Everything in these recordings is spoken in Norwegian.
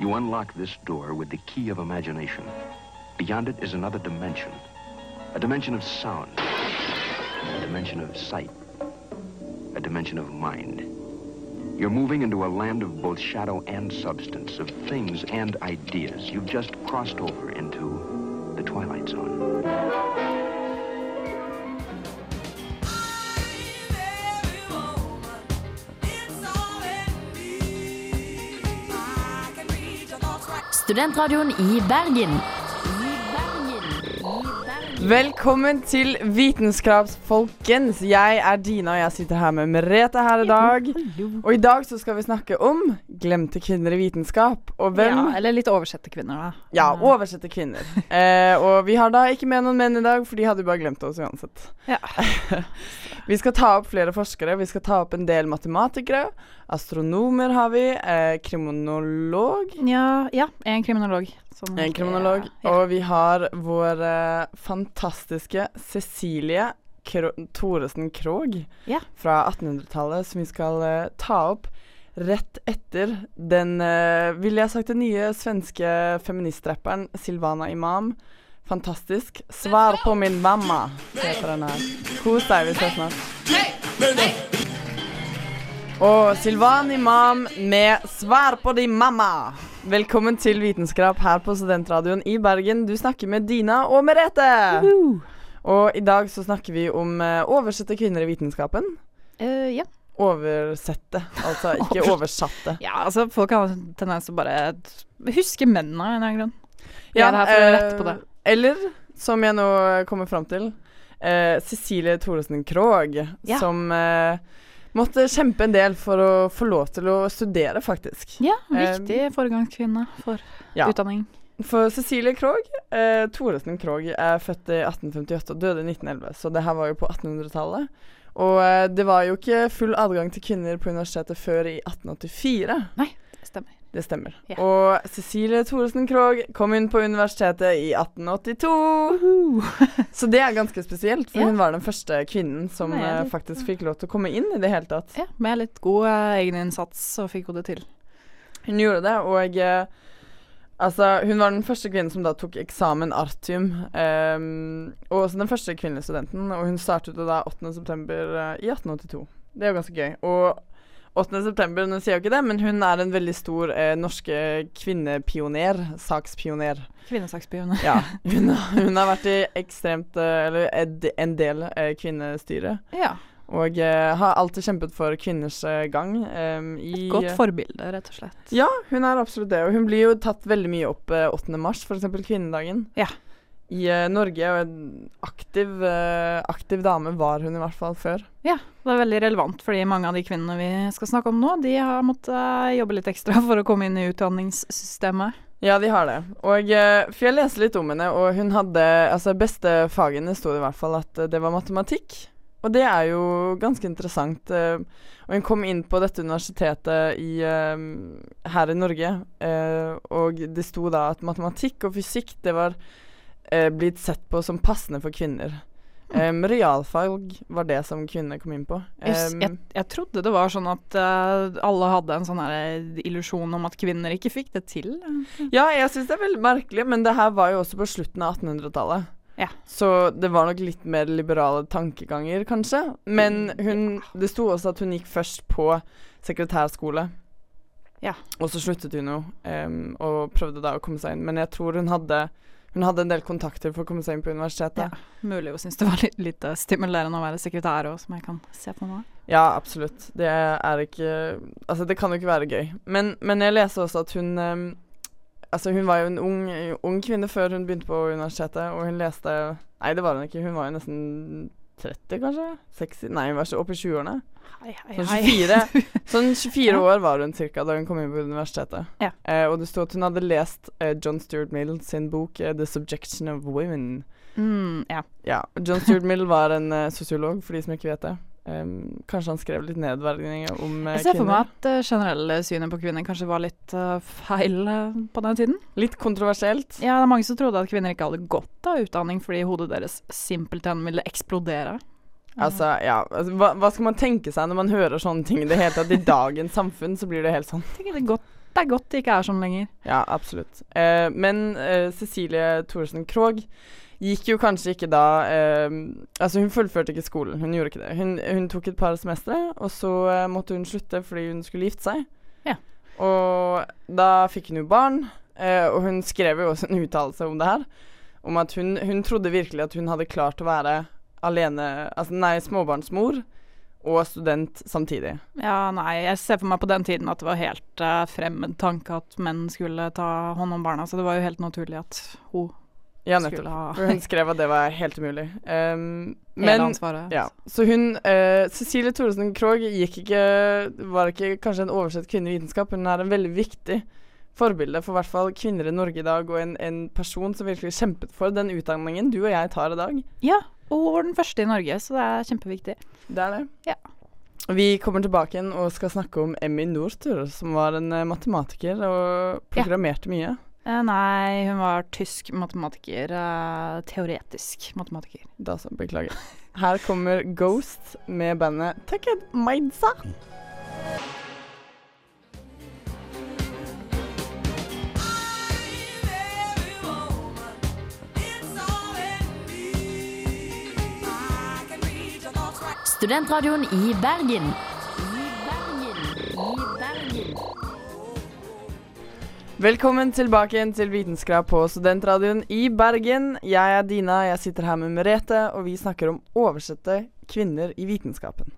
You unlock this door with the key of imagination. Beyond it is another dimension. A dimension of sound. A dimension of sight. A dimension of mind. You're moving into a land of both shadow and substance, of things and ideas. You've just crossed over into the Twilight Zone. Studentradioen i Bergen. Velkommen til Vitenskapsfolkens. Jeg er Dina, og jeg sitter her med Merete her i dag. Og i dag så skal vi snakke om glemte kvinner i vitenskap. Og hvem Ja, eller litt oversette kvinner, da. Ja, oversette kvinner. Eh, og vi har da ikke med noen menn i dag, for de hadde jo bare glemt oss uansett. Ja. vi skal ta opp flere forskere, vi skal ta opp en del matematikere. Astronomer har vi. Eh, kriminolog. Ja, ja, en kriminolog. som En kriminolog. Ja. Og vi har vår eh, fantastiske Cecilie Kro Thoresen Krogh Ja. fra 1800-tallet, som vi skal eh, ta opp rett etter den, uh, ville jeg sagt, den nye svenske feministrapperen Silvana Imam. Fantastisk. 'Svar på min mamma' heter den her. Kos deg, vi ses snart. Og Silvan Imam med 'Svar på din mamma'. Velkommen til Vitenskap her på Studentradioen i Bergen. Du snakker med Dina og Merete. Og i dag så snakker vi om uh, oversette kvinner i vitenskapen. Uh, ja. Oversette, altså ikke oversatte. ja, altså folk har en tendens til å bare huske mennene av en eller annen grunn. Vi er her for å eh, rette på det. Eller, som jeg nå kommer fram til, uh, Cecilie Thoresen Krogh, Ja. som eh, måtte kjempe en del for å få lov til å studere, faktisk. Ja, viktig foregangskvinne for ja. utdanning. For Cecilie Krogh, eh, Thoresen Krogh, er født i 1858 og døde i 1911, så det her var jo på 1800-tallet. Og eh, det var jo ikke full adgang til kvinner på universitetet før i 1884. Det stemmer. Det stemmer. Ja. Og Cecilie Thoresen Krogh kom inn på universitetet i 1882. så det er ganske spesielt, for Ja. hun var den første kvinnen som er eh, litt, faktisk fikk lov til å komme inn i det hele tatt. Ja, med litt god uh, egeninnsats så fikk hun det til. Hun gjorde det, og uh, altså, hun var den første kvinnen som da tok eksamen artium. Um, og også den første kvinnelige studenten, og hun startet det da 8. september eh, i 1882. Det er jo ganske gøy. Og 8. september, nå sier jo ikke det, men hun er en veldig stor eh, norske kvinnepioner. Sakspioner. Kvinnesakspioner. Ja. Hun, hun har vært i ekstremt eh, Eller en del eh, kvinnestyre. Ja. Og eh, har alltid kjempet for kvinners eh, gang. ehm, i, Godt forbilde, rett og slett. ja, hun er absolutt det. Og hun blir jo tatt veldig mye opp eh, 8. mars, f.eks. kvinnedagen. Ja. I eh, Norge, og en aktiv, eh, aktiv dame var hun i hvert fall før. Ja, det er veldig relevant, fordi mange av de kvinnene vi skal snakke om nå, de har måttet eh, jobbe litt ekstra for å komme inn i utdanningssystemet. Ja, de har det. Og For jeg leste litt om henne, og hun hadde Altså, beste fagene sto det i hvert fall at det var matematikk. Og det er jo ganske interessant. og hun kom inn på dette universitetet i, her i Norge, og det sto da at matematikk og fysikk det var eh, blitt sett på som passende for kvinner. Um, realfag var det som kvinner kom inn på. Um, jeg, jeg trodde det var sånn at uh, alle hadde en sånn illusjon om at kvinner ikke fikk det til. Ja, jeg syns det er veldig merkelig, men det her var jo også på slutten av 1800-tallet. Ja. Så det var nok litt mer liberale tankeganger, kanskje. Men hun Det sto også at hun gikk først på sekretærskole. Ja. Og så sluttet hun jo, um, og prøvde da å komme seg inn. Men jeg tror hun hadde Hun hadde en del kontakter for å komme seg inn på universitetet. Mulig hun syntes det var litt, litt eh, stimulerende å være sekretær òg, som jeg kan se på nå. Ja, absolutt. Det er ikke Altså, det kan jo ikke være gøy. Men, men jeg leser også at hun um, Altså, hun var jo en ung, ung kvinne før hun begynte på universitetet, og hun leste Nei, det var hun ikke. Hun var jo nesten 30, kanskje? 60? Nei, hun var så oppe i 20-årene. Hei, hei, Sånn 24, sånn 24 Ja. år var hun cirka da hun kom inn på universitetet. Ja. Eh, og det sto at hun hadde lest eh, John Stuart Mill sin bok eh, 'The Subjection of Women'. Mm, ja. Ja, John Stuart Mill var en eh, sosiolog, for de som ikke vet det. Em, kanskje han skrev litt nedverdigende om kvinner. Jeg ser for meg at det generelle synet på kvinner kanskje var litt uh, feil uh, på den tiden. Litt kontroversielt. Ja, det er mange som trodde at kvinner ikke hadde godt av utdanning fordi hodet deres simpelthen ville eksplodere. Altså, ja, altså, hva, hva skal man tenke seg når man hører sånne ting i det hele tatt? I dagens samfunn så blir det helt sånn. Det er godt det er godt det ikke er sånn lenger. Ja, absolutt. Eh, men eh, Cecilie Thoresen Krogh gikk jo kanskje ikke da eh, Altså, hun fullførte ikke skolen. Hun gjorde ikke det. Hun, hun tok et par semestre, og så eh, måtte hun slutte fordi hun skulle gifte seg. Ja. Og da fikk hun jo barn, eh, og hun skrev jo også en uttalelse om det her. Om at hun, hun trodde virkelig at hun hadde klart å være alene Altså, nei, småbarnsmor og student samtidig. Ja, nei, jeg ser for meg på den tiden at det var helt uh, fremmed tanke at menn skulle ta hånd om barna, så det var jo helt naturlig at hun Ja, nettopp. hun skrev at det var helt umulig. Um, men ansvaret. Ja, så hun uh, Cecilie Thoresen Krogh ikke Var ikke kanskje en oversett kvinne i vitenskap, hun er en veldig viktig forbilde for hvert fall kvinner i Norge i dag, og en, en person som virkelig kjempet for den utdanningen du og jeg tar i dag. Ja, og hun var den første i Norge, så det er kjempeviktig. Det er det. Ja. Vi kommer tilbake igjen og skal snakke om Emmy Northur, som var en eh, matematiker og programmerte mye. Eh, nei, hun var tysk matematiker. Uh, teoretisk matematiker. Da så, beklager. Her kommer Ghost med bandet Taked Maidsa. Studentradioen i Bergen. I Bergen. I Bergen. Velkommen tilbake igjen til Vitenskap på Studentradioen i Bergen. Jeg er Dina, jeg sitter her med Merete, og vi snakker om oversette kvinner i vitenskapen.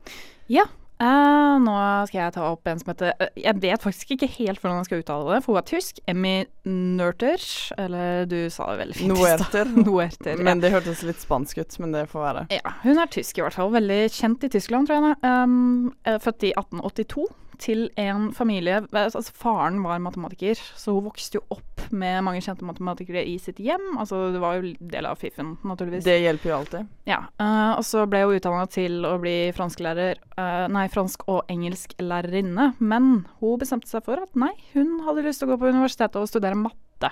Ja. uh, nå skal jeg ta opp en som heter uh, Jeg vet faktisk ikke helt hvordan jeg skal uttale det, for hun er tysk. Emmy Nerter. Eller du sa det veldig fint. Noerter. Noerter. ja. Men det hørtes litt spansk ut, men det får være. Ja, hun er tysk i hvert fall. Veldig kjent i Tyskland, tror jeg. Um, er født i 1882 til en familie Altså, faren var matematiker, så hun vokste jo opp med mange kjente matematikere i sitt hjem. Altså, det var jo del av fiffen, naturligvis. Det hjelper jo alltid. Ja, Uh, og så ble hun utdanna til å bli fransklærer uh, Nei, fransk- og engelsklærerinne. Men hun bestemte seg for at nei, hun hadde lyst til å gå på universitetet og studere matte.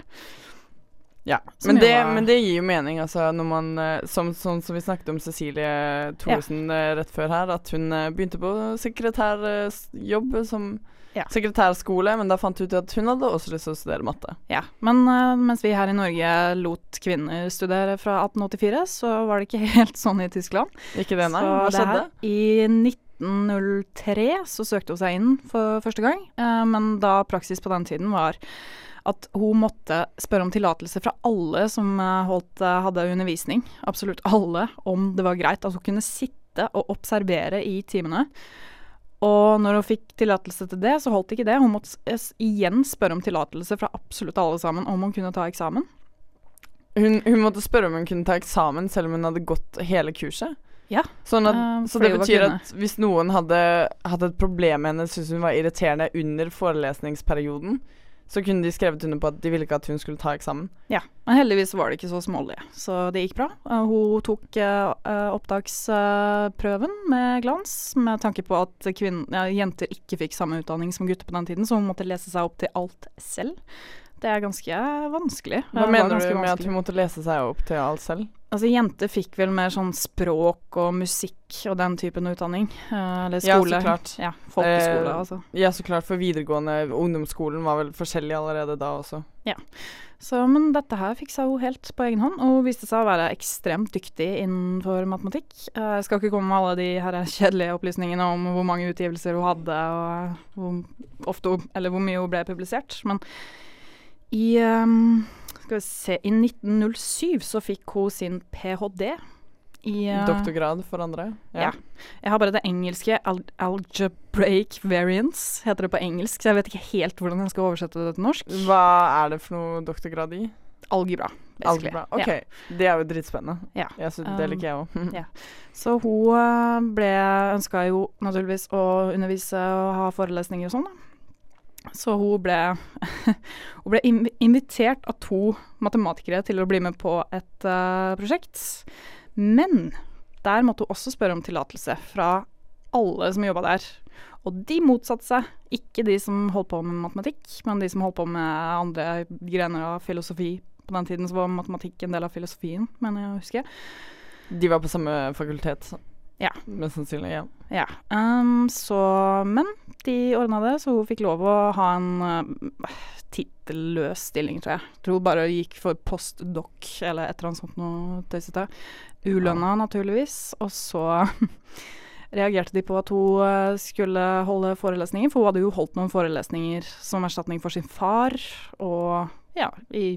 Ja, men det, var- men det gir jo mening, altså, når man eh, Som, sånn som vi snakket om Cecilie Thoresen ja. rett før her, at hun eh, begynte på sekretærjobb som Ja. sekretærskole, men da fant hun ut at hun hadde også lyst til å studere matte. Ja, Men uh, mens vi her i Norge lot kvinner studere fra 1884, så var det ikke helt sånn i Tyskland. Ikke det, nei? Så Hva det skjedde? her- I 1903 så søkte hun seg inn for første gang, uh, men da praksis på den tiden var at hun måtte spørre om tillatelse fra alle som eh, holdt, eh, hadde undervisning, absolutt alle, om det var greit at hun kunne sitte og observere i timene. Og når hun fikk tillatelse til det, så holdt ikke det. Hun måtte igjen spørre om tillatelse fra absolutt alle sammen om hun kunne ta eksamen. Hun, hun måtte spørre om hun kunne ta eksamen selv om hun hadde gått hele kurset. Ja, Sånn at, uh, så det betyr at hvis noen hadde hatt et problem med henne, syntes hun var irriterende under forelesningsperioden, så kunne de skrevet under på at de ville ikke at hun skulle ta eksamen. Ja, men heldigvis var det ikke så smålig, så det gikk bra. Eh, hun tok eh, eh, opptaksprøven med glans, med tanke på at kvinner, ja, jenter ikke fikk samme utdanning som gutter på den tiden, så hun måtte lese seg opp til alt selv. Det er ganske vanskelig. Hva mener du med at hun måtte lese seg opp til alt selv? Altså, jenter fikk vel mer sånn språk og musikk og den typen utdanning. eller eller Ja, så skole. klart. Ja, folkeskole, Eh, altså. Ja, så klart, for videregående ungdomsskolen var vel forskjellig allerede da også. Så, men dette her fiksa hun helt på egen hånd, og hun viste seg å være ekstremt dyktig innenfor matematikk. Eh, Jeg skal ikke komme med alle de her kjedelige opplysningene om hvor mange utgivelser hun hadde, og hvor, ofte, eller hvor mye hun ble publisert, men i um, se, i 1907 så fikk hun sin ph.d. i uh, Doktorgrad for andre. ja. Jeg har bare det engelske. Al algebraic variance heter det på engelsk, så jeg vet ikke helt hvordan jeg skal oversette det til norsk. Hva er det for noe doktorgrad i? Algebra. Algebra. Ok, Ja. det er jo dritspennende. Ja. Jeg synes, det Um, liker jeg òg. ja. Så hun eh, ble ønska jo naturligvis å undervise og ha forelesninger og sånn, da. Så hun ble Hun ble invitert av to matematikere til å bli med på et uh, prosjekt. Men der måtte hun også spørre om tillatelse fra alle som jobba der. Og de motsatte seg. Ikke de som holdt på med matematikk, men de som holdt på med andre grener av filosofi. På den tiden så var matematikk en del av filosofien, mener jeg å huske. De var på samme fakultet. Ja. Mest sannsynlig, ja. Ja. Um, så Men de ordna det, så hun fikk lov å ha en uh, tittelløs stilling, tror jeg. Tror hun bare gikk for postdoc eller et eller annet sånt noe tøysete. Ulønna, naturligvis. Og så reagerte de på at hun eh, skulle holde forelesninger, for hun hadde jo holdt noen forelesninger som erstatning for sin far, og ja, i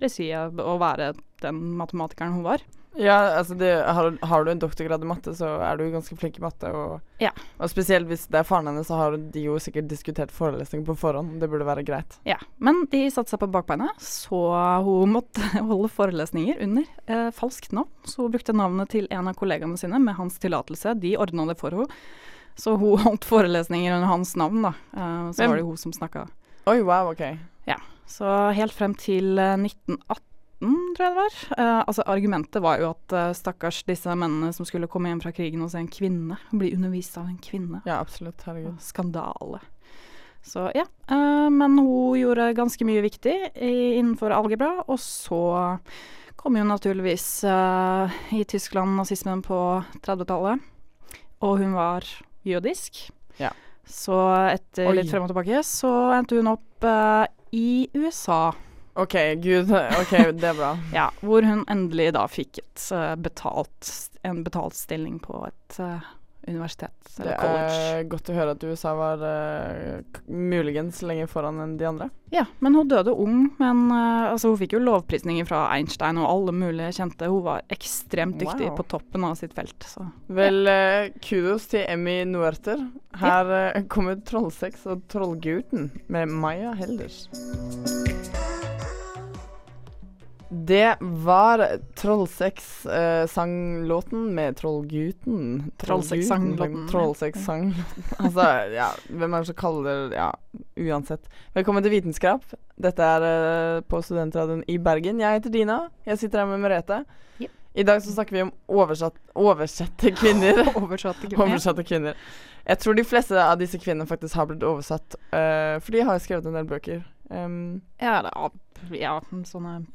regi av å være den matematikeren hun var. Ja, altså det, har, har du en doktorgrad i matte, så er du ganske flink i matte. Og, Ja. og spesielt hvis det er faren hennes, så har de jo sikkert diskutert forelesninger på forhånd. Det burde være greit. Ja, men de satte seg på bakbeina, så hun måtte holde forelesninger under eh, falskt navn. Så hun brukte navnet til en av kollegaene sine med hans tillatelse. De ordna det for henne. Så hun holdt forelesninger under hans navn, da. Eh, så Hvem? var det hun som snakka. Oi, wow, ok. Ja. Så helt frem til eh, 1918, tror jeg det var. Uh, altså Argumentet var jo at uh, stakkars disse mennene som skulle komme hjem fra krigen og se en kvinne, bli undervist av en kvinne. Ja, absolutt. Herregud. Skandale. Så ja. Uh, men hun gjorde ganske mye viktig i, innenfor algebra. Og så kom jo naturligvis uh, i Tyskland nazismen på 30-tallet. Og hun var jødisk. Ja. Så etter Oi. litt frem og tilbake så endte hun opp uh, i USA. OK, gud. OK, det er bra. Ja, hvor hun endelig da fikk et uh, betalt, en betalt stilling på et uh, universitet Det eller college. er godt å høre at USA var uh, muligens lenger foran enn de andre. Ja, men hun døde ung. Men uh, altså, hun fikk jo lovprisninger fra Einstein og alle mulige kjente. Hun var ekstremt dyktig Wow. på toppen av sitt felt. Så. Vel, uh, kudos til Emmy Noerter. Her kommer Trollsex og Trollguten med Maya Helders. Det var Trollsex-sanglåten med Trollguten. Trollsex-sanglåten. Trollsex-sanglåten. Altså, ja, hvem er det som kaller det Ja, uansett. Velkommen til Vitenskap. Dette er eh, på Studentradioen i Bergen. Jeg heter Dina. Jeg sitter her med Merete. Yep. I dag så snakker vi om oversatt, oversette kvinner. Oversatte kvinner. Oversatte kvinner. Jeg tror de fleste av disse kvinnene faktisk har blitt oversatt, uh, for de har skrevet en del bøker. Um, Ja, det er, ja, sånne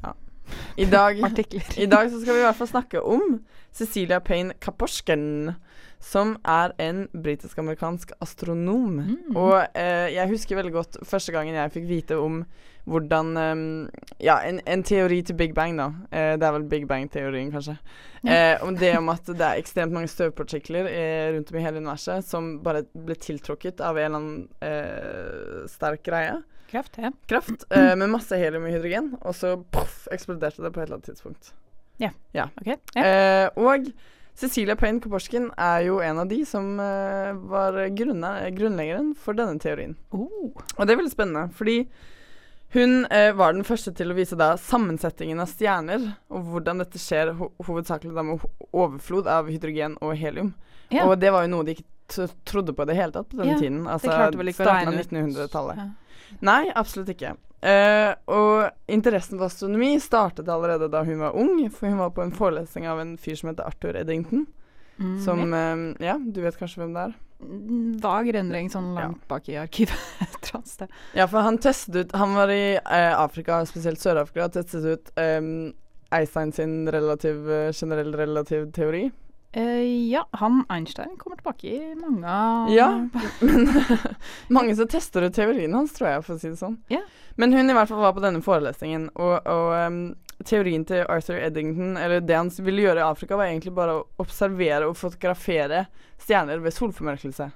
I dag artikler. I dag så skal vi i hvert fall snakke om Cecilia Payne Kaporsken, som er en britisk-amerikansk astronom. Mm. Og eh, jeg husker veldig godt første gangen jeg fikk vite om hvordan um, Ja, en, en teori til Big Bang, da. Eh, det er vel Big Bang-teorien, kanskje. Eh, om det om at det er ekstremt mange støvpartikler eh, rundt om i hele universet som bare ble tiltrukket av en eller annen eh, sterk greie. Kreft, ja. Kraft eh, med masse helium og hydrogen, og så poff, eksploderte det på et eller annet tidspunkt. Ok. Ja. Eh, og Cecilia Payne Koporskin er jo en av de som eh, var grunne- grunnleggeren for denne teorien. Oh. Og det er veldig spennende, fordi hun eh, var den første til å vise da sammensetningen av stjerner, og hvordan dette skjer ho hovedsakelig da med overflod av hydrogen og helium. Ja. Og det var jo noe de ikke trodde på i det hele tatt på denne Ja, tiden. Altså starten av regne ut. 1900-tallet. Ja. Nei, absolutt ikke. Uh, og interessen for astronomi startet allerede da hun var ung, for hun var på en forelesning av en fyr som heter Arthur Eddington. Mm, Som ja. eh, Ja, du vet kanskje hvem det er? Mm, Vag rendring sånn langt bak i arkivet et eller annet sted. Ja, for han testet ut Han var i uh, Afrika, spesielt Sør-Afrika, og testet ut um, Einstein sin relativ, generell relativ teori. Eh, ja, han Einstein kommer tilbake i mange Ja. Men mange som tester ut teorien hans, tror jeg, for å si det sånn. Yeah. Men hun i hvert fall var på denne forelesningen, og, og um, teorien til Arthur Eddington, eller det han ville gjøre i Afrika, var egentlig bare å observere og fotografere stjerner ved solformørkelse.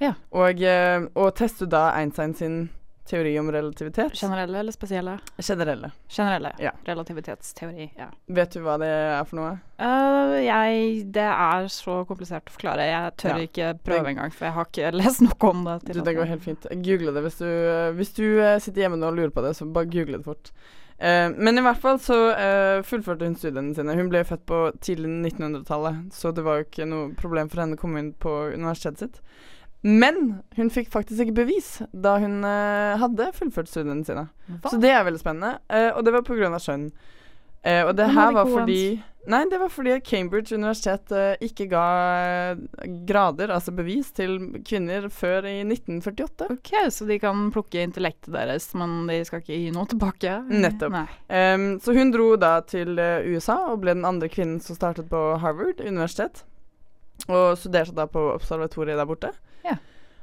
Ja. Og, uh, og teste da Einstein sin teori om relativitet. Generelle eller spesielle? Generelle. Generelle. Ja. Relativitetsteori, ja. Vet du hva det er for noe? Uh, jeg Det er så komplisert å forklare. Jeg tør Ja. ikke prøve engang, for jeg har ikke lest noe om det. Du, det går helt fint. Google det hvis du, hvis du eh, sitter hjemme nå og lurer på det, så bare google det fort. Uh, men i hvert fall så uh, fullførte hun studiene sine. Hun ble født på tidlig 1900-tallet, så det var jo ikke noe problem for henne å komme inn på universitetet sitt. Men hun fikk faktisk ikke bevis da hun uh, hadde fullført studiene sine. Hva? Så det er veldig spennende. Uh, og det var av skjønn. Uh, og det Men her var fordi Nei, det var fordi Cambridge universitet uh, ikke ga grader, altså bevis, til kvinner før i 1948. Ok, så de kan plukke intellektet deres, men de skal ikke gi noe tilbake? Nettopp. Um, så hun dro da til USA og ble den andre kvinnen som startet på Harvard universitet. Og studerte da på observatoriet der borte.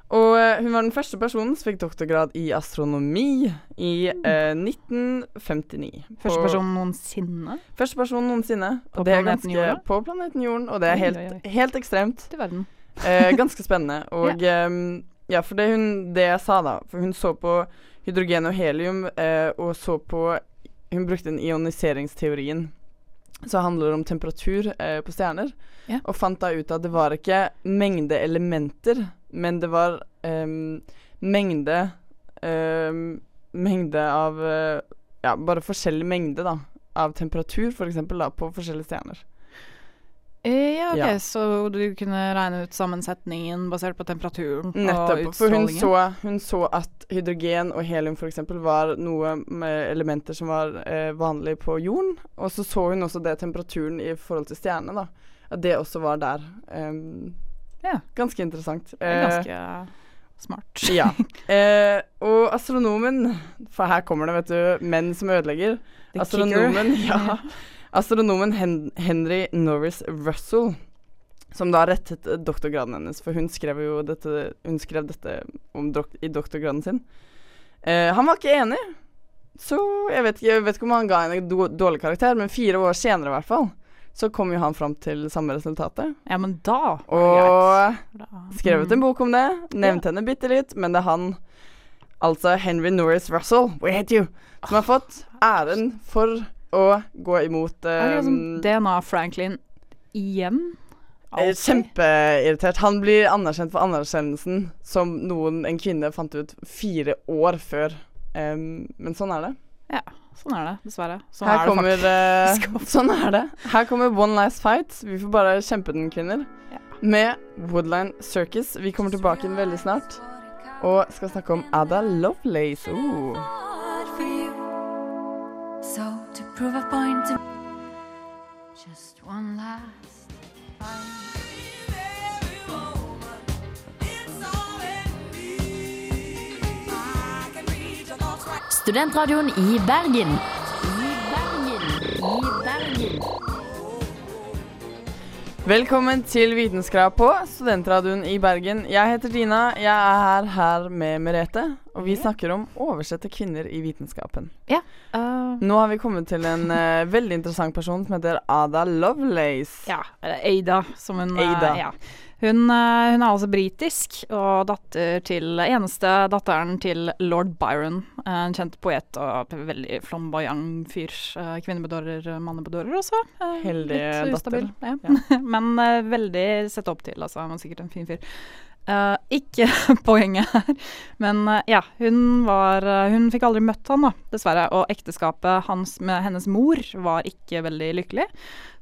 Ja. Og eh, hun var den første personen som fikk doktorgrad i astronomi i eh, 1959. Første person noensinne Første person noensinne. På og det planeten Jorden? På planeten Jorden, og det er helt, oi, oi. helt ekstremt. til verden. Eh, ganske spennende. Og ehm, ja, for det, hun, det jeg sa da For hun så på hydrogen og helium, eh, og så på Hun brukte den ioniseringsteorien som handler det om temperatur eh, på stjerner, Ja. og fant da ut at det var ikke mengde elementer, men det var um, mengde um, Mengde av eh, Ja, bare forskjellig mengde, da. Av temperatur, eksempel, på forskjellige stjerner. Eh, ja, ok, Ja. så du kunne regne ut sammensetningen basert på temperaturen Nettopp. og For hun så, hun så at hydrogen og helium f.eks. var noe med elementer som var eh, vanlig på jorden. Og så så hun også det temperaturen i forhold til stjernene, da. At det også var der. Um, Ja. Ganske interessant. Er Eh, ganske smart. ja. Eh, og astronomen For her kommer det, vet du, menn som ødelegger. The Astronomen, kicker. ja. Astronomen Hen Henry Norris Russell, som da rettet doktorgraden hennes, for hun skrev jo dette, hun skrev dette om dok i doktorgraden sin. Eh, han var ikke enig, så jeg vet, ikke, jeg vet ikke om han ga henne en dårlig karakter, men fire år senere i hvert fall, så kom jo han fram til samme resultatet. Ja, men da Og skrevet en Mm. bok om det, nevnte henne bitte litt, men det er han, altså Henry Norris Russell, we hate you, som har fått æren for å gå imot um, Er det liksom DNA Franklin igjen. Okay. Kjempeirritert. Han blir anerkjent for anerkjennelsen som noen en kvinne fant ut fire år før. Um, men sånn er det. Ja, sånn er det, dessverre. Sånn Her er det kommer faktisk. eh, Sånn er det. Her kommer One Last Fight. Vi får bare kjempe den, kvinner. Ja. Med Woodline Circus. Vi kommer tilbake inn veldig snart og skal snakke om Ada Lovelace. Oh. So prove a point, to just one last fight. Studentradioen i Bergen. I Bergen. I Bergen. Velkommen til Vitenskap på Studentradioen i Bergen. Jeg heter Tina. Jeg er her, her med Merete, og vi snakker om oversette kvinner i vitenskapen. Eh, Nå har vi kommet til en uh, veldig interessant person som heter Ada Lovelace. ja, eller Ada, som hun Ada. Uh, Ja. Hun, eh, hun er altså britisk og datter til eneste datteren til lord Byron. eh, En kjent poet og veldig flamboyant fyr. eh, Kvinnebedårer, mannebedårer også. Heldig datter. Ja. Men eh, veldig sett opp til, altså. Han var sikkert en fin fyr. Eh, ikke poenget her, men uh, ja. Hun var uh, Hun fikk aldri møtt han, da, dessverre. Og ekteskapet hans med hennes mor var ikke veldig lykkelig.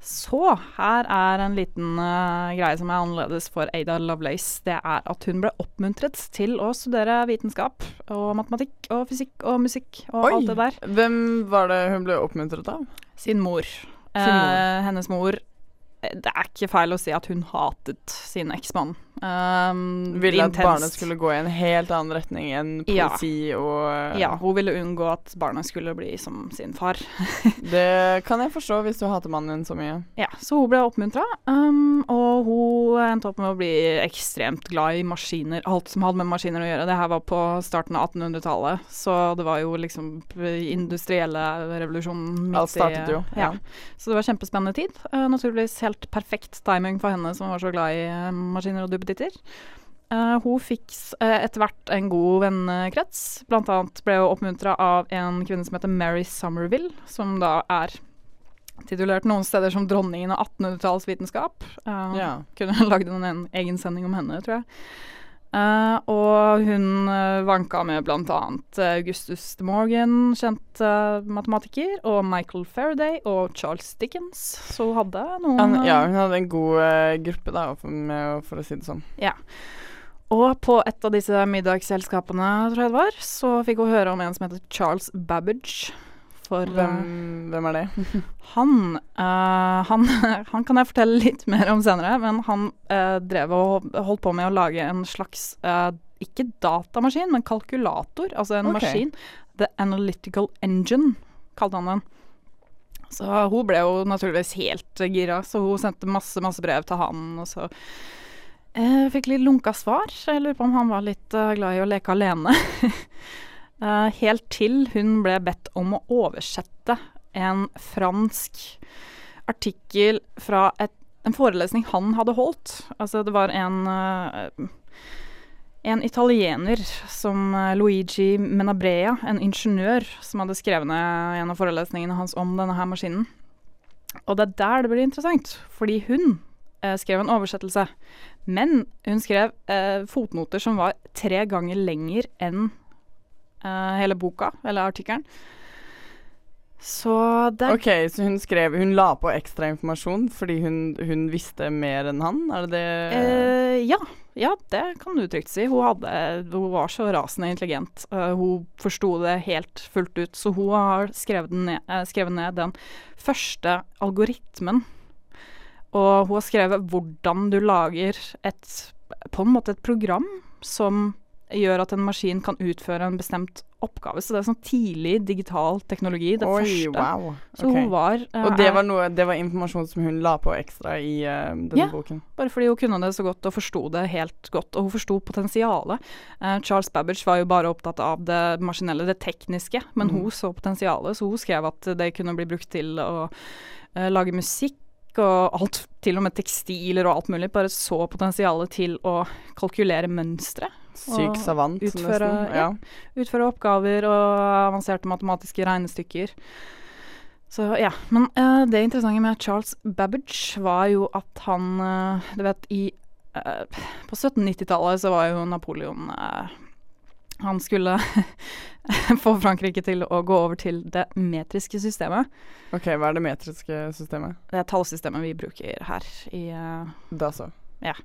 Så her er en liten greie som er annerledes for Ada Lovelace. Det er at hun ble oppmuntret til å studere vitenskap og matematikk og fysikk og musikk og alt det der. Hvem var det hun ble oppmuntret av? Sin mor. Sin mor. Hennes mor Det er ikke feil å si at hun hatet sin eksmann. Um, Ville at barna barnet skulle gå i en helt annen retning enn Ja. og eh, Ja, hun ville unngå at barna skulle bli som sin far. Det kan jeg forstå hvis du hater mannen din så mye. Ja, så hun ble oppmuntra, um, og hun endte opp med å bli ekstremt glad i maskiner. Alt som hadde med maskiner å gjøre. Det her var på starten av 1800-tallet, så det var jo liksom industrielle revolusjonen Alt startet jo, Ja. ja. Så det var kjempespennende tid. Uh, naturligvis helt perfekt timing for henne som var så glad i eh, maskiner og duppeditter. Uh, hun fikk eh, etter hvert en god vennekrets. Blant annet ble hun oppmuntra av en kvinne som heter Mary Somerville, som da er titulert noen steder som dronningen av 1800-tallsvitenskap. Uh, Ja. Kunne lagd en, en egen sending om henne, tror jeg. Eh, og hun uh, vanka med bl.a. Augustus de Morgan, kjent uh, matematiker, og Michael Faraday og Charles Dickens. Så hun hadde noen Han, ja, eh, hun hadde en god eh, gruppe, da, for, med, for å si det sånn. Og på et av disse middagsselskapene, tror jeg det var, så fikk hun høre om en som heter Charles Babbage. For eh, Hvem, hvem er det? han, uh, han Han kan jeg fortelle litt mer om senere, men han uh, drev og holdt på med å lage en slags uh, Ikke datamaskin, men kalkulator. Altså en okay. maskin. The Analytical Engine, kalte han den. Så hun ble jo naturligvis helt gira, så hun sendte masse, masse brev til han, og så jeg fikk litt lunka svar. Jeg lurer på om han var litt glad i å leke alene. Eh, helt til hun ble bedt om å oversette en fransk artikkel fra et, en forelesning han hadde holdt. Altså, det var en eh, en italiener som eh, Luigi Menabrea, en ingeniør, som hadde skrevet ned en av forelesningene hans om denne her maskinen. Og det er der det blir interessant, fordi hun eh, skrev en oversettelse. Men hun skrev eh, fotnoter som var tre ganger lenger enn hele boka, eller artikkelen. Så det OK, så hun skrev Hun la på ekstra informasjon fordi hun, hun visste mer enn han? Er det det Eh, ja. ja, det kan du trygt si. Hun, hadde, hun var så rasende intelligent. Uh, hun forsto det helt fullt ut. Så hun har skrevet ned, uh, skrevet ned den første algoritmen. Og hun har skrevet hvordan du lager et på en måte et program som gjør at en maskin kan utføre en bestemt oppgave. Så det er sånn tidlig digital teknologi. Det Oi, første. wow. Så hun var uh, Og det var, noe, det var informasjon som hun la på ekstra i uh, denne Ja. boken? Bare fordi hun kunne det så godt og forsto det helt godt. Og hun forsto potensialet. Uh, Charles Babbage var jo bare opptatt av det maskinelle, det tekniske, men mm. hun så potensialet, så hun skrev at det kunne bli brukt til å lage musikk og alt, til og med tekstiler og alt mulig. Bare så potensialet til å kalkulere mønstre. Syk savant, utføre- nesten. Ja. Utføre oppgaver og avanserte matematiske regnestykker. Så ja. Men uh, det interessante med Charles Babbage var jo at han uh, Du vet, i uh, På 1790-tallet så var jo Napoleon Han skulle få Frankrike til å gå over til det metriske systemet. OK, hva er det metriske systemet? Det er tallsystemet vi bruker her i Da så. Eh,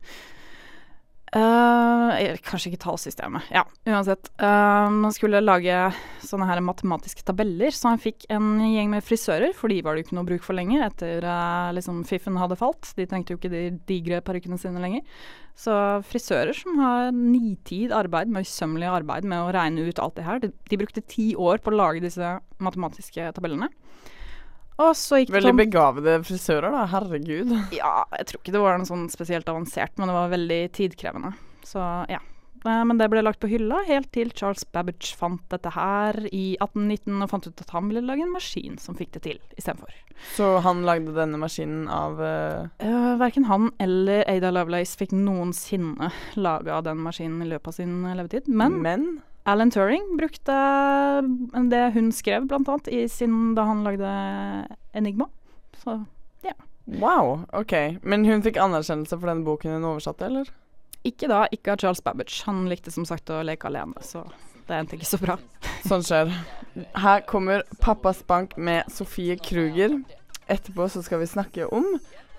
eller kanskje ikke tallsystemet. Ja, uansett. Uh, man skulle lage sånne her matematiske tabeller, så han fikk en gjeng med frisører, for de var det jo ikke noe bruk for lenger etter uh, liksom fiffen hadde falt. De trengte jo ikke de digre parykkene sine lenger. Så frisører som har nitid arbeid, møysommelig arbeid med å regne ut alt det her, de, de brukte ti år på å lage disse matematiske tabellene. Og så gikk det Veldig begavede frisører, da. Herregud. ja, jeg tror ikke det var noe sånn spesielt avansert, men det var veldig tidkrevende. Så ja. Eh, Men det ble lagt på hylla helt til Charles Babbage fant dette her i 1819 og fant ut at han ville lage en maskin som fikk det til istedenfor. Så han lagde denne maskinen av eh, Uh, verken han eller Ada Lovelace fikk noensinne laga den maskinen i løpet av sin levetid. Men menn? Alan Turing brukte det hun skrev, blant annet, i sin, da han lagde Enigma. Så ja. Wow, OK. Men hun fikk anerkjennelse for den boken hun oversatte, eller? Ikke da, ikke av Charles Babbage. Han likte som sagt å leke alene, så det endte ikke så bra. Sånn skjer. Her kommer Pappas bank med Sofie Kruger. Etterpå så skal vi snakke om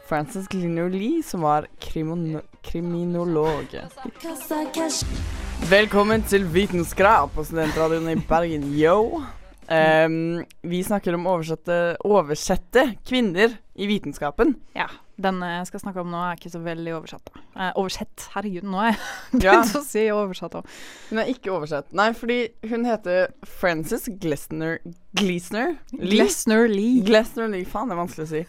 Frances Glynner Lee, som var krimon kriminolog. Velkommen til Vitenskrap på Studentradioen i Bergen, yo. Um, vi snakker om oversette, oversette kvinner i vitenskapen. Ja, den jeg skal snakke om nå, er ikke så veldig oversatt. Eh, oversett, herregud, nå har jeg Ja, begynt å si oversatt òg. hun er ikke oversett. Nei, fordi hun heter Frances Glesner Glesner? Glesner Lee. Glesner Lee, faen, det er vanskelig å si.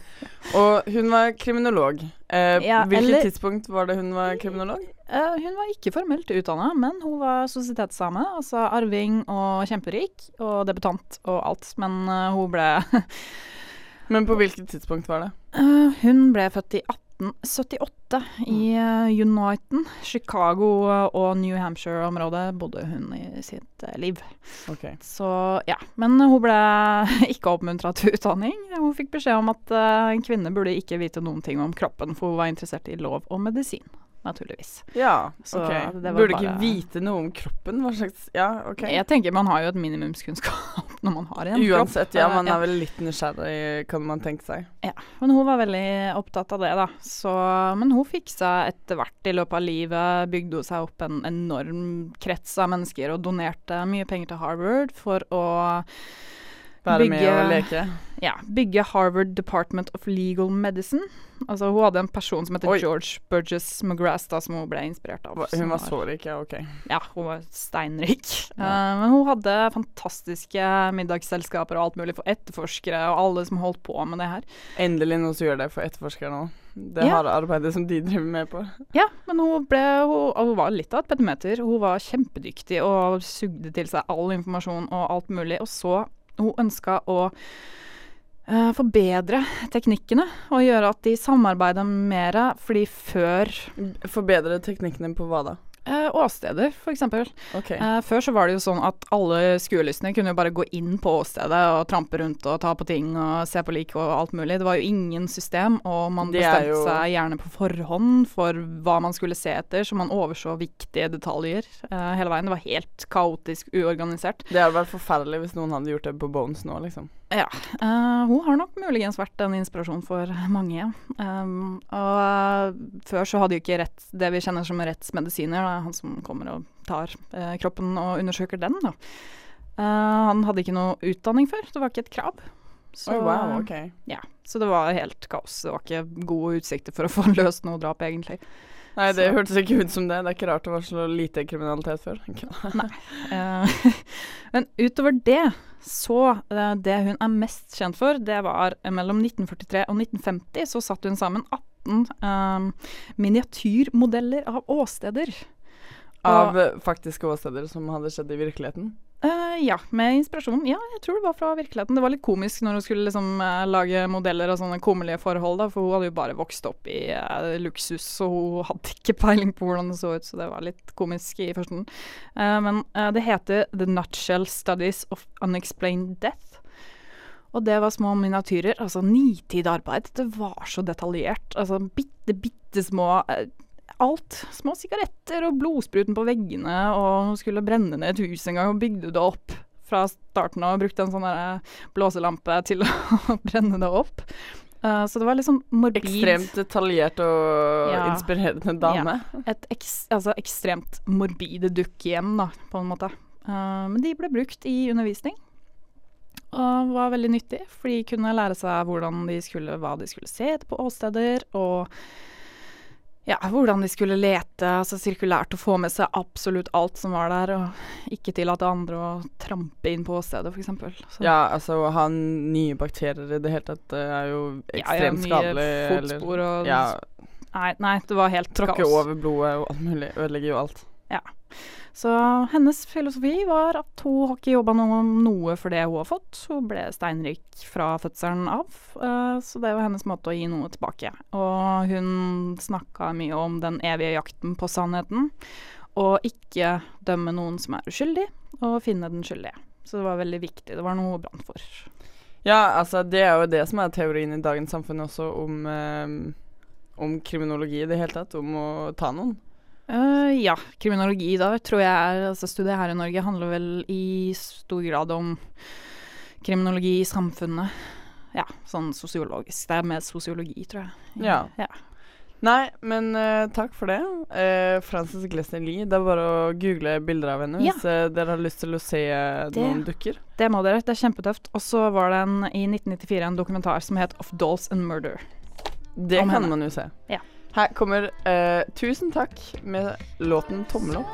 Og hun var kriminolog. Eh, Ja, hvilket eller- tidspunkt var det hun var kriminolog? Eh, hun var ikke formelt utdanna, men hun var sosietetsdame. Altså arving og kjemperik, og debutant og alt. Men uh, hun ble Men på hvilket tidspunkt var det? Uh, Hun ble født i 1878 i uh, Uniten. Chicago eh, og New Hampshire-området bodde hun i sitt uh, liv. Okay. Så ja. Men hun ble ikke oppmuntra til utdanning. Hun fikk beskjed om at en kvinne burde ikke vite noen ting om kroppen, for hun var interessert i lov og medisin. Naturligvis. Ja, Så ok. Burde bare- ikke vite noe om kroppen? Hva slags Ja, OK. Jeg tenker man har jo et minimumskunnskap når man har en kropp. Uansett, ja, Eh, man er vel litt nysgjerrig, kan man tenke seg. Ja, Men hun var veldig opptatt av det, da. Så, men hun fiksa etter hvert i løpet av livet, bygde hun seg opp en enorm krets av mennesker og donerte mye penger til Harvard for å Være med å leke. ja, bygge Harvard Department of Legal Medicine. Altså, hun hadde en person som heter Oi. George Burgess McGrath, da, som hun ble inspirert av. Hun var så rik, ja, OK. Ja, hun var steinrik. Eh, men hun hadde fantastiske middagsselskaper og alt mulig for etterforskere og alle som holdt på med det her. Endelig noen som gjør det for etterforskere nå. Det Ja. harde arbeidet som de driver med på. Ja, men hun, ble, hun, hun var litt av et pedometer. Hun var kjempedyktig og sugde til seg all informasjon og alt mulig. Og så hun ønska å uh, forbedre teknikkene og gjøre at de samarbeider mer. Fordi før Forbedre teknikkene på hva da? Eh, åsteder, f.eks. Okay. Eh, før så var det jo sånn at alle skuelystne kunne jo bare gå inn på åstedet og trampe rundt og ta på ting og se på lik og alt mulig. Det var jo ingen system, og man bestemte jo- seg gjerne på forhånd for hva man skulle se etter, så man overså viktige detaljer eh, hele veien. Det var helt kaotisk uorganisert. Det hadde vært forferdelig hvis noen hadde gjort det på Bones nå, liksom. Ja. eh, hun har nok muligens vært en inspirasjon for mange. Um, og før så hadde jo ikke rett, det vi kjenner som rettsmedisiner, da, han som kommer og tar eh, kroppen og undersøker den, da. Eh, han hadde ikke noe utdanning før, det var ikke et krav. Så, oh, wow, okay. ja, så det var helt kaos. Det var ikke gode utsikter for å få løst noe drap, egentlig. Nei, det Så- hørtes ikke ut som det. Det er ikke rart det var så lite kriminalitet før. Eh, Men utover det, så eh, Det hun er mest kjent for, det var eh, mellom 1943 og 1950 så satt hun sammen 18 eh, miniatyrmodeller av åsteder. Av og, faktiske åsteder som hadde skjedd i virkeligheten. Uh, ja, med inspirasjon. Ja, jeg tror det var fra virkeligheten. Det var litt komisk når hun skulle liksom uh, lage modeller av sånne kummerlige forhold, da, for hun hadde jo bare vokst opp i uh, luksus, så hun hadde ikke peiling på hvordan det så ut, så det var litt komisk i førsten. Eh, men eh, det heter The Nutshell Studies of Unexplained Death. Og det var små miniatyrer, altså nitid arbeid. Det var så detaljert. Altså bitte, bitte små eh, alt. Små sigaretter og blodspruten på veggene, og hun skulle brenne ned et hus en gang og bygde det opp fra starten av brukte en sånn der blåselampe til å brenne det opp. Uh, så det var liksom morbid. Ekstremt detaljert og Ja. inspirerende dame. Et eks, altså ekstremt morbide dukkehjem, da, på en måte. Uh, men de ble brukt i undervisning. Og var veldig nyttig, for de kunne lære seg hvordan de skulle, hva de skulle se etter på åsteder, og ja, hvordan de skulle lete altså sirkulært og få med seg absolutt alt som var der, og ikke tillate andre å trampe inn på åstedet, f.eks. Ja, altså å ha nye bakterier i det hele tatt er jo ekstremt skadelig. eller- Fotspor og Ja, nei, nei, det var helt tråkke kaos. over blodet og alt mulig. Ødelegger jo alt. Så hennes filosofi var at hun har ikke jobba noe, noe for det hun har fått. Hun ble steinrik fra fødselen av, eh, så det var hennes måte å gi noe tilbake. Og hun snakka mye om den evige jakten på sannheten, og ikke dømme noen som er uskyldig, og finne den skyldige. Så det var veldig viktig. Det var noe hun brant for. Ja, altså det er jo det som er teorien i dagens samfunn også om, eh, om kriminologi i det hele tatt. Om å ta noen. Eh, ja, kriminologi da tror jeg er altså Studiet her i Norge handler vel i stor grad om kriminologi i samfunnet. Ja, sånn sosiologisk. Det er mer sosiologi, tror jeg. Ja. ja. Nei, men uh, takk for det. Uh, Frances Glesner Lie. Det er bare å google bilder av henne Ja. hvis uh, dere har lyst til å se Det- noen dukker. Det må dere. Det er kjempetøft. Og så var det en, i 1994 en dokumentar som het Of Dolls and Murder. Det Om kan henne. man jo se. Ja. Her kommer uh, 'Tusen takk' med låten 'Tommel opp'.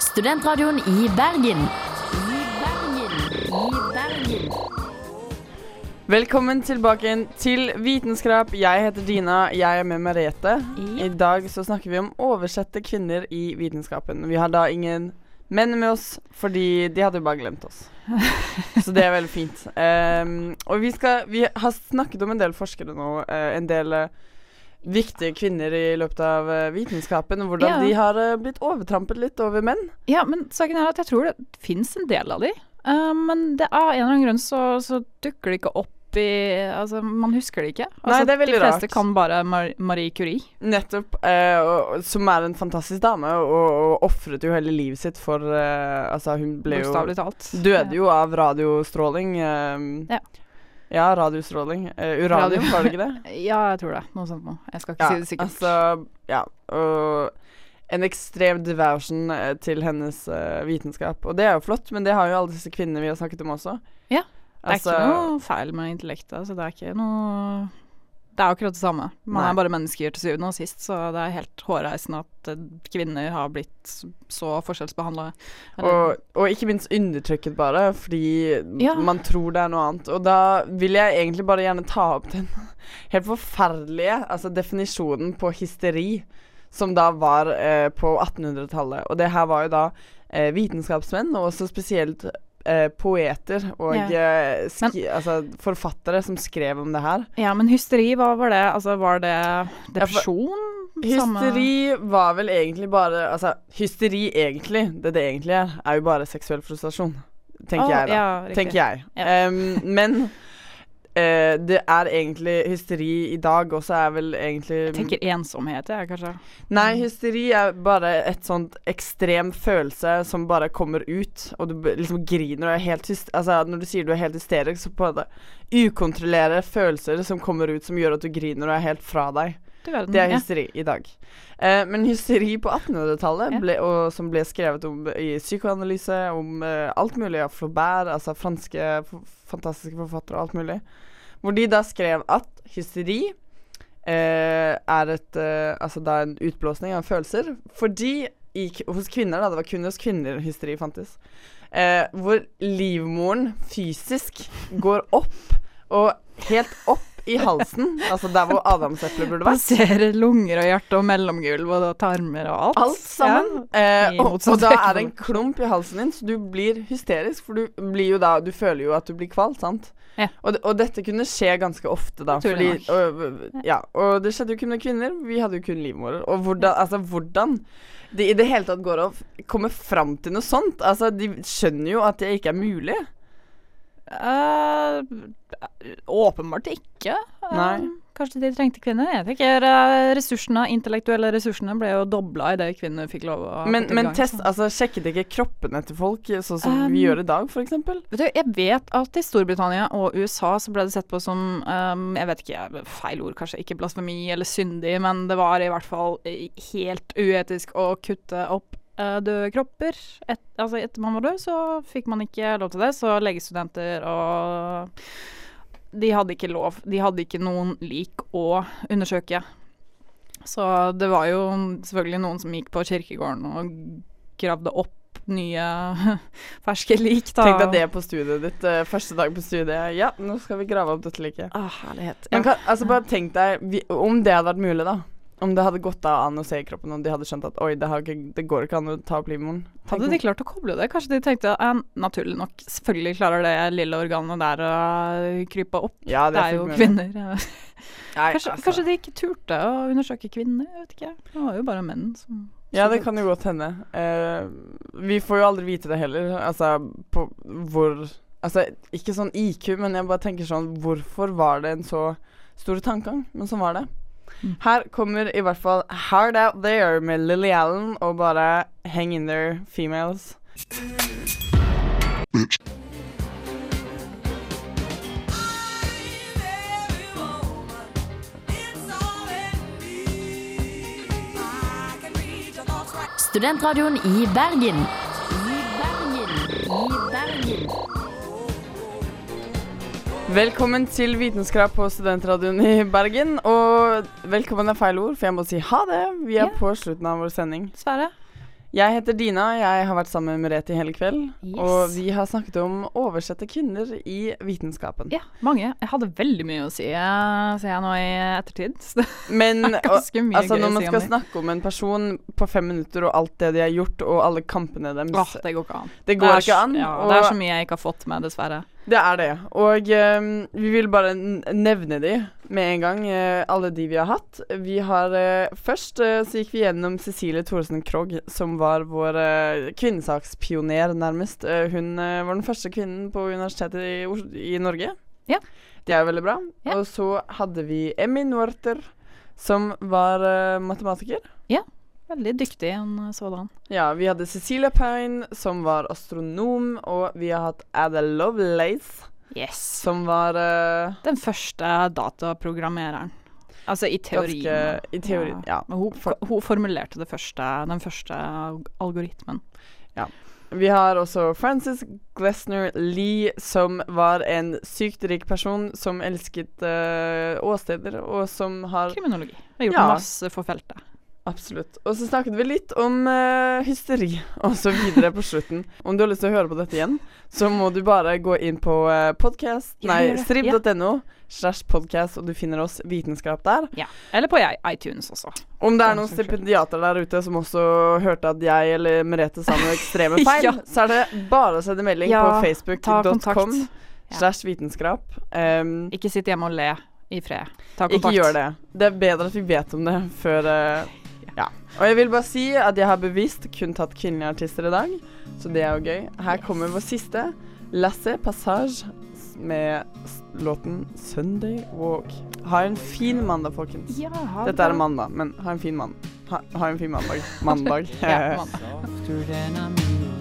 Studentradioen i Bergen. Velkommen tilbake til Vitenskap. Jeg heter Dina. Jeg er med Merete. I dag så snakker vi om oversette kvinner i vitenskapen. Vi har da ingen menn med oss, fordi de hadde jo bare glemt oss. Så det er veldig fint. Um, og vi, skal, vi har snakket om en del forskere nå, eh, en del eh, viktige kvinner i løpet av eh, vitenskapen, og hvordan Ja. de har blitt overtrampet litt over menn. Ja, men saken er at jeg tror det fins en del av de. Uh, men det, av en eller annen grunn så, så dukker det ikke opp i Altså, man husker det ikke. Altså, Nei, det er veldig de fleste rart. kan bare Mar Marie Curie. Nettopp. Eh, og, som er en fantastisk dame, og, og ofret jo hele livet sitt for eh, Altså, hun ble jo Bokstavelig talt. Døde jo av radiostråling. eh, Ja. Ja, radiostråling. Eh, uranium, Radio- var det ikke det? Ja, jeg tror det. Noe sånt noe. Jeg skal ikke Ja, si det sikkert. altså Ja. Og en ekstrem diversion eh, til hennes eh, vitenskap. Og det er jo flott, men det har jo alle disse kvinnene vi har snakket om også. Ja, Det er Altså, ikke noe feil med intellektet. Så det er ikke noe Det er akkurat det samme. Man Nei. er bare mennesker til syvende og sist, så det er helt hårreisende at eh, kvinner har blitt så forskjellsbehandla. og, og ikke minst undertrykket, bare, fordi Ja. man tror det er noe annet. Og da vil jeg egentlig bare gjerne ta opp den helt forferdelige altså definisjonen på hysteri, som da var eh, på 1800-tallet. Og det her var jo da eh, vitenskapsmenn, og også spesielt eh, poeter og Ja. eh, ski, altså, forfattere som skrev om det her. Ja, men hysteri, hva var det? Altså, var det depresjon? Hysteri var vel egentlig bare Altså, hysteri egentlig, det det egentlig er, er jo bare seksuell frustrasjon. Tenker oh, jeg, da. Ja, tenker jeg. Em, men eh, det er egentlig hysteri i dag også er vel egentlig Jeg tenker ensomhet, jeg, kanskje. Nei, hysteri er bare et sånt ekstrem følelse som bare kommer ut, og du liksom griner og er helt hyst... Altså, når du sier du er helt hysterisk, så på måte ukontrollere følelser som kommer ut som gjør at du griner og er helt fra deg. Verden. Det er ja. hysteri i dag. Eh, men hysteri på 1800-tallet, Ja. som ble skrevet om i psykoanalyse, om eh, alt mulig av Flaubert, altså franske fantastiske forfattere og alt mulig, hvor de da skrev at hysteri eh, er et eh, Altså da en utblåsning av følelser, fordi i, hos kvinner, da, det var kun hos kvinner hysteri fantes, eh, hvor livmoren fysisk går opp, og helt opp i halsen, altså der hvor adamseplet burde vært. Passerer lunger og hjerte og mellomgulv og tarmer og alt. Alt sammen. Eh, og, og da er det en klump i halsen din, så du blir hysterisk. For du blir jo da Du føler jo at du blir kvalt, sant? Ja. Og, og dette kunne skje ganske ofte, da. Fordi, og, ja, og det skjedde jo kun med kvinner. Vi hadde jo kun livmorer. Og hvordan, altså, hvordan det i det hele tatt går å komme fram til noe sånt. Altså, de skjønner jo at det ikke er mulig. Eh, åpenbart ikke. Eh, Nei. kanskje de trengte kvinner. Jeg tenker ikke. ressursene, intellektuelle ressursene ble jo dobla idet kvinner fikk lov å Men, men gang, test, altså, sjekket ikke kroppene til folk sånn som Um, vi gjør i dag, f.eks.? Vet du, jeg vet at i Storbritannia og USA så ble det sett på som um, Jeg vet ikke, feil ord kanskje, ikke blasfemi eller syndig, men det var i hvert fall eh, helt uetisk å kutte opp eh, døde kropper. Et, altså etter man var død, så fikk man ikke lov til det, så legestudenter og De hadde ikke lov. De hadde ikke noen lik å undersøke. Så det var jo selvfølgelig noen som gikk på kirkegården og gravde opp nye ferske lik, da. Tenk deg det på studiet ditt. eh, første dag på studiet. Ja, nå skal vi grave opp dette liket. Ah, herlighet. Men kan, altså bare tenk deg Om det hadde vært mulig, da. Om det hadde gått an å se i kroppen, og de hadde skjønt at oi, det, ikke, det går ikke an å ta opp livmoren. Hadde de klart å koble det? Kanskje de tenkte ja, naturlig nok, selvfølgelig klarer det lille organet der å krype opp. ja, Det er jo kvinner. Nei, Kanskje, altså. kanskje de ikke turte å undersøke kvinner? Jeg vet ikke. Det var jo bare menn som Ja, det kan jo godt hende. Uh, vi får jo aldri vite det heller. Altså på hvor Altså ikke sånn IQ, men jeg bare tenker sånn Hvorfor var det en så stor tankegang? Men sånn var det. Mm. Her kommer i hvert fall Hard Out There med Lily Allen og bare Hang in there, females. Studentradioen i Bergen. I Bergen. I Bergen. Velkommen til Vitenskap på Studentradioen i Bergen. Og velkommen er feil ord, for jeg må si ha det. Vi er Ja. på slutten av vår sending. Sverre? Jeg heter Dina, jeg har vært sammen med Merete i hele kveld. Yes. Og vi har snakket om oversette kvinner i vitenskapen. Ja, mange. Jeg hadde veldig mye å si, eh, ser jeg nå i ettertid. Så det Men er ganske mye altså, gøy når man skal snakke om en person på fem minutter, og alt det de har gjort, og alle kampene deres Åh, det går ikke an. Det går er ikke an. Ja, det er så mye jeg ikke har fått med, dessverre. Det er det. Og um, vi vil bare nevne de med en gang, uh, alle de vi har hatt. Vi har uh, Først uh, så gikk vi gjennom Cecilie Thoresen Krogh, som var vår kvinnesakspioner, nærmest. Hun var den første kvinnen på universitetet i, i Norge. Ja. Det er veldig bra. Ja. Og så hadde vi Emmy Noerter, som var matematiker. matematiker. Veldig dyktig en sådan. Ja, vi hadde Cecilia Pine, som var astronom, og vi har hatt Ada Lovelace, Yes. som var uh, Den første dataprogrammereren. Altså i teorien. Ganske- i teorien, ja. ja. hun, For- hun formulerte det første, den første algoritmen. Vi har også Frances Glesner Lee, som var en sykt rik person som elsket uh, åsteder, og som har Kriminologi. Har gjort Ja. masse for feltet. Absolutt. Og så snakket vi litt om uh, hysteri og så videre på slutten. Om du har lyst til å høre på dette igjen, så må du bare gå inn på uh, podcast, nei, strib.no slash podcast, og du finner oss vitenskap der. Ja. Eller på iTunes også. Om det er noen stipendiater der ute som også hørte at jeg eller Merete sa noe ekstreme feil, Ja. så er det bare å sende melding Ja, på facebook.com kontakt. Slash vitenskap. Um, Ikke sitt hjemme og le i fred. Ta ikke gjør det. Det er bedre at vi vet om det før Ja. Og jeg vil bare si at jeg har bevisst kun tatt kvinnelige artister i dag, så det er jo gøy. Her kommer vår siste, Lasse Passage, med låten 'Sunday Walk'. Ha en fin mandag, folkens. Ja, ha Dette er mandag, men ha en fin mandag. Ha, ha en fin mandag. Mandag. Ja, mandag.